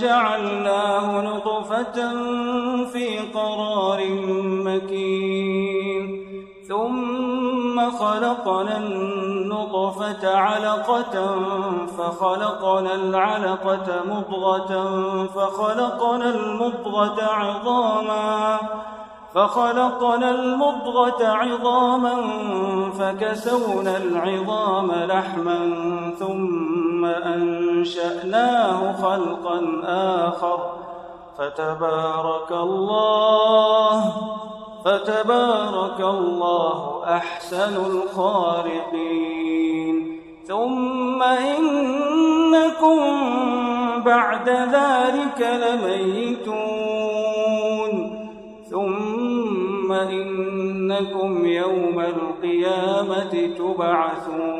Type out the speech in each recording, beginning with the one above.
جعلناه نطفة في قرار مكين. ثم خلقنا النطفة علقة فخلقنا العلقة مضغة فخلقنا المضغة عظاما فخلقنا المضغة عظاما فكسونا العظام لحما ثم أنشأناه خلقا آخر. فتبارك الله فتبارك الله أحسن الخالقين. ثم إنكم بعد ذلك لميتون. ثم إنكم يوم القيامة تبعثون.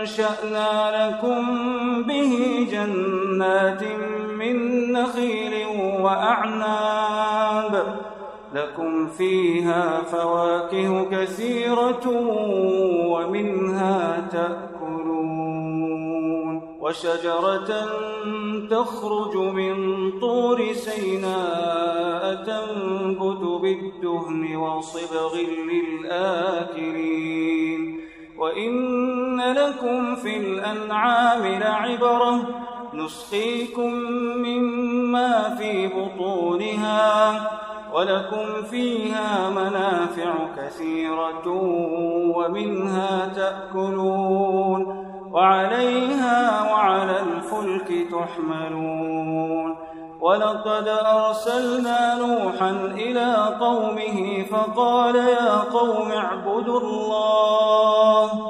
فأنشأنا لكم به جنات من نخيل وأعناب. لكم فيها فواكه كثيرة ومنها تأكلون. وشجرة تخرج من طور سيناء تنبت بالدهن وصبغ للآكلين. في الأنعام لعبرة نسقيكم مما في بطونها ولكم فيها منافع كثيرة ومنها تأكلون وعليها وعلى الفلك تحملون ولقد أرسلنا نوحا إلى قومه فقال يا قوم اعبدوا الله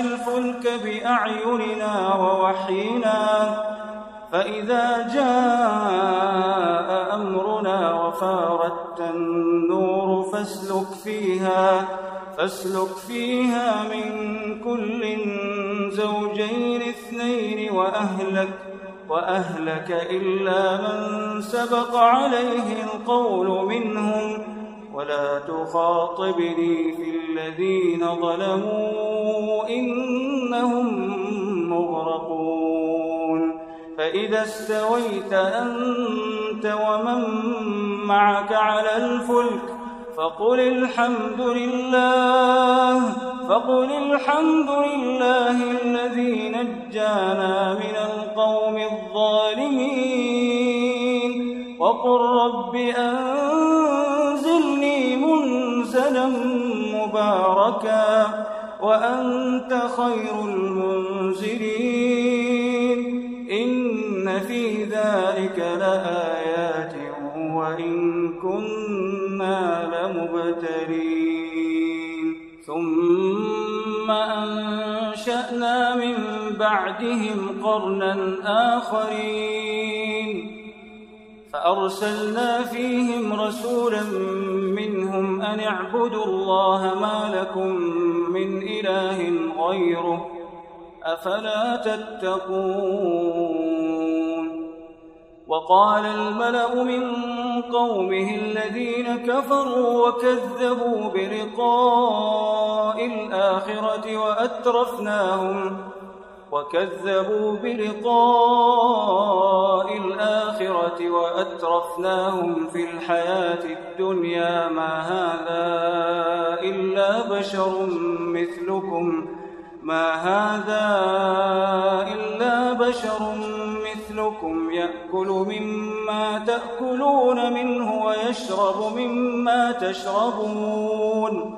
الفلك بأعيننا ووحينا فإذا جاء أمرنا وفارت النور فاسلك فيها فاسلك فيها من كل زوجين اثنين وأهلك وأهلك إلا من سبق عليه القول منهم. ولا تخاطبني في الذين ظلموا إنهم مغرقون. فإذا استويت أنت ومن معك على الفلك فقل الحمد لله فقل الحمد لله الذي نجانا من القوم الظالمين. وقل رب أنزلني مباركا وأنت خير المنزلين. إن في ذلك لآيات وإن كنا لمبتلين. ثم أنشأنا من بعدهم قرنا آخرين. فأرسلنا فيهم رسولا أن اعبدوا الله ما لكم من إله غيره أفلا تتقون وقال الملأ من قومه الذين كفروا وكذبوا بلقاء الآخرة وأترفناهم وكذبوا بلقاء الآخرة وأترفناهم في الحياة الدنيا ما هذا إلا بشر مثلكم ما هذا إلا بشر مثلكم يأكل مما تأكلون منه ويشرب مما تشربون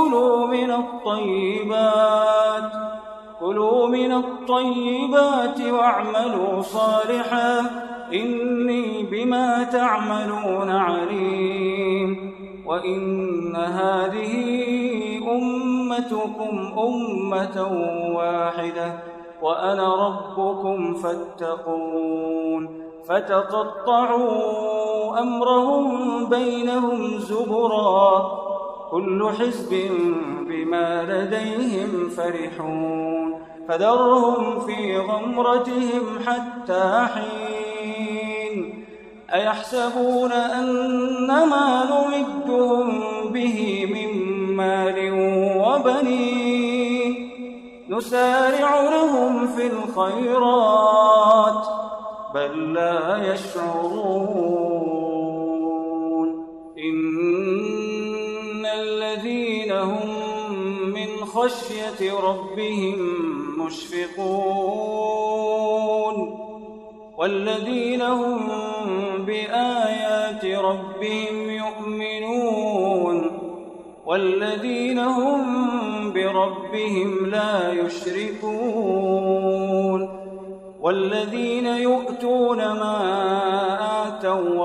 كلوا من الطيبات كلوا من الطيبات واعملوا صالحا إني بما تعملون عليم. وإن هذه أمتكم أمة واحدة وأنا ربكم فاتقون. فتقطعوا أمرهم بينهم زبرا كل حزب بما لديهم فرحون فذرهم في غمرتهم حتى حين أيحسبون أن ما نمدهم به من مال وبنين نسارع لهم في الخيرات بل لا يشعرون خشية ربهم مشفقون والذين هم بآيات ربهم يؤمنون والذين هم بربهم لا يشركون والذين يؤتون ما آتوا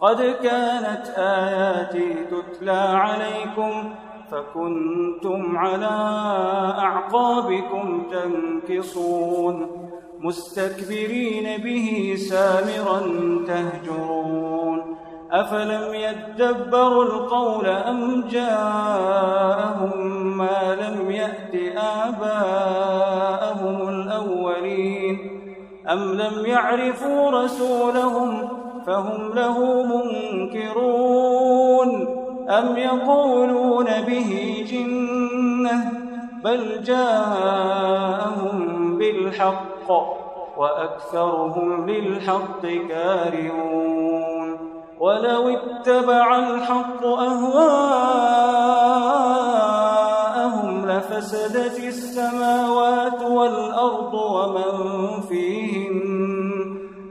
قد كانت آياتي تتلى عليكم فكنتم على أعقابكم تنكصون مستكبرين به سامرا تهجرون أفلم يدبروا القول أم جاءهم ما لم يأت آباءهم الأولين أم لم يعرفوا رسولهم فهم له منكرون أم يقولون به جنة بل جاءهم بالحق وأكثرهم للحق كارهون ولو اتبع الحق أهواءهم لفسدت السماوات والأرض ومن فيهن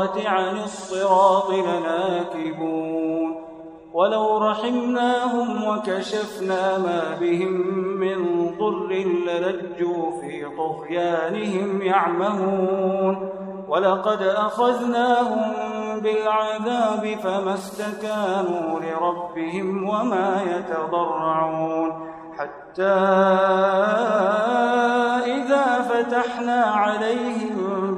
بالآخرة عن الصراط لناكبون. ولو رحمناهم وكشفنا ما بهم من ضر للجوا في طغيانهم يعمهون. ولقد أخذناهم بالعذاب فما استكانوا لربهم وما يتضرعون. حتى إذا فتحنا عليهم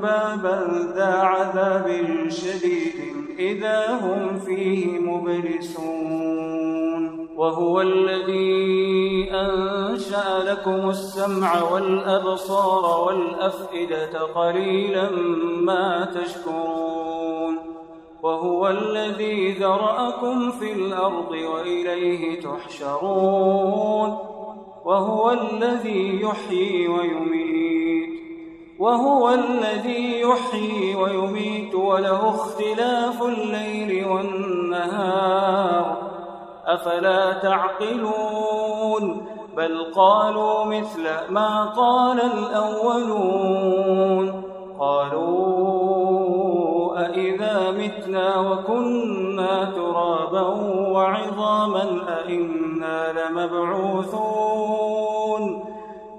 بابا ذا عذاب شديد إذا هم فيه مبلسون. وهو الذي أنشأ لكم السمع والأبصار والأفئدة قليلا ما تشكرون. وهو الذي ذرأكم في الأرض وإليه تحشرون. وهو الذي يحيي ويميت. وهو الذي يحيي ويميت وله اختلاف الليل والنهار. أفلا تعقلون؟ بل قالوا مثل ما قال الأولون. قالوا أئذا متنا وكنا ترابا وعظاما أئنا لمبعوثون.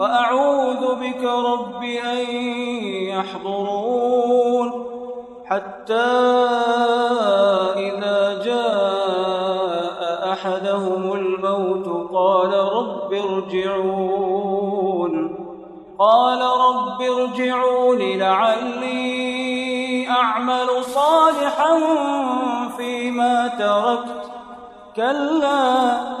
وأعوذ بك رب أن يحضرون حتى إذا جاء أحدهم الموت قال رب ارجعون قال رب ارجعون لعلي أعمل صالحا فيما تركت. كلا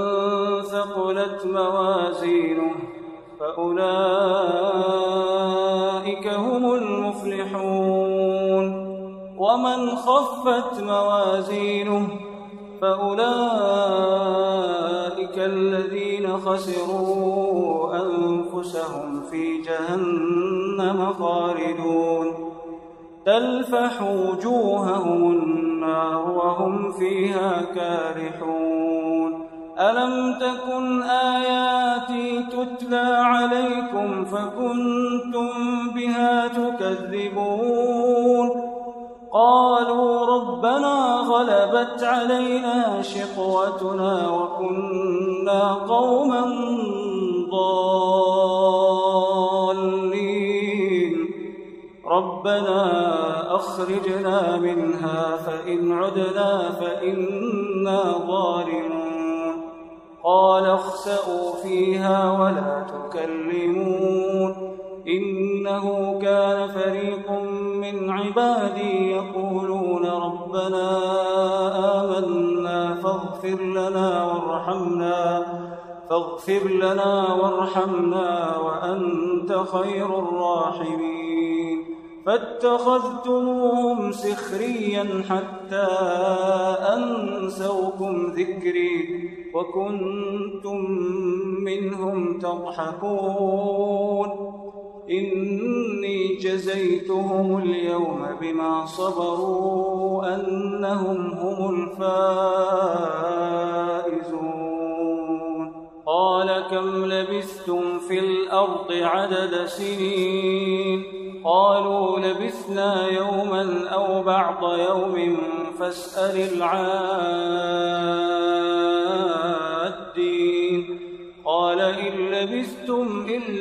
ثقلت موازينه فأولئك هم المفلحون. ومن خفت موازينه فأولئك الذين خسروا أنفسهم في جهنم خالدون. تلفح وجوههم النار وهم فيها كارحون. ألم تكن آياتي تتلى عليكم فكنتم بها تكذبون؟ قالوا ربنا غلبت علينا شقوتنا وكنا قوما ضالين. ربنا أخرجنا منها فإن عدنا فإنا ظالمون قال اخسأوا فيها ولا تكلمون إنه كان فريق من عبادي يقولون ربنا آمنا فاغفر لنا وارحمنا فاغفر لنا وارحمنا وأنت خير الراحمين. فاتخذتموهم سخريا حتى أنسوكم ذكري. وكنتم منهم تضحكون. إني جزيتهم اليوم بما صبروا أنهم هم الفائزون. قال كم لبثتم في الأرض عدد سنين؟ قالوا لبثنا يوما أو بعض يوم فاسأل العادين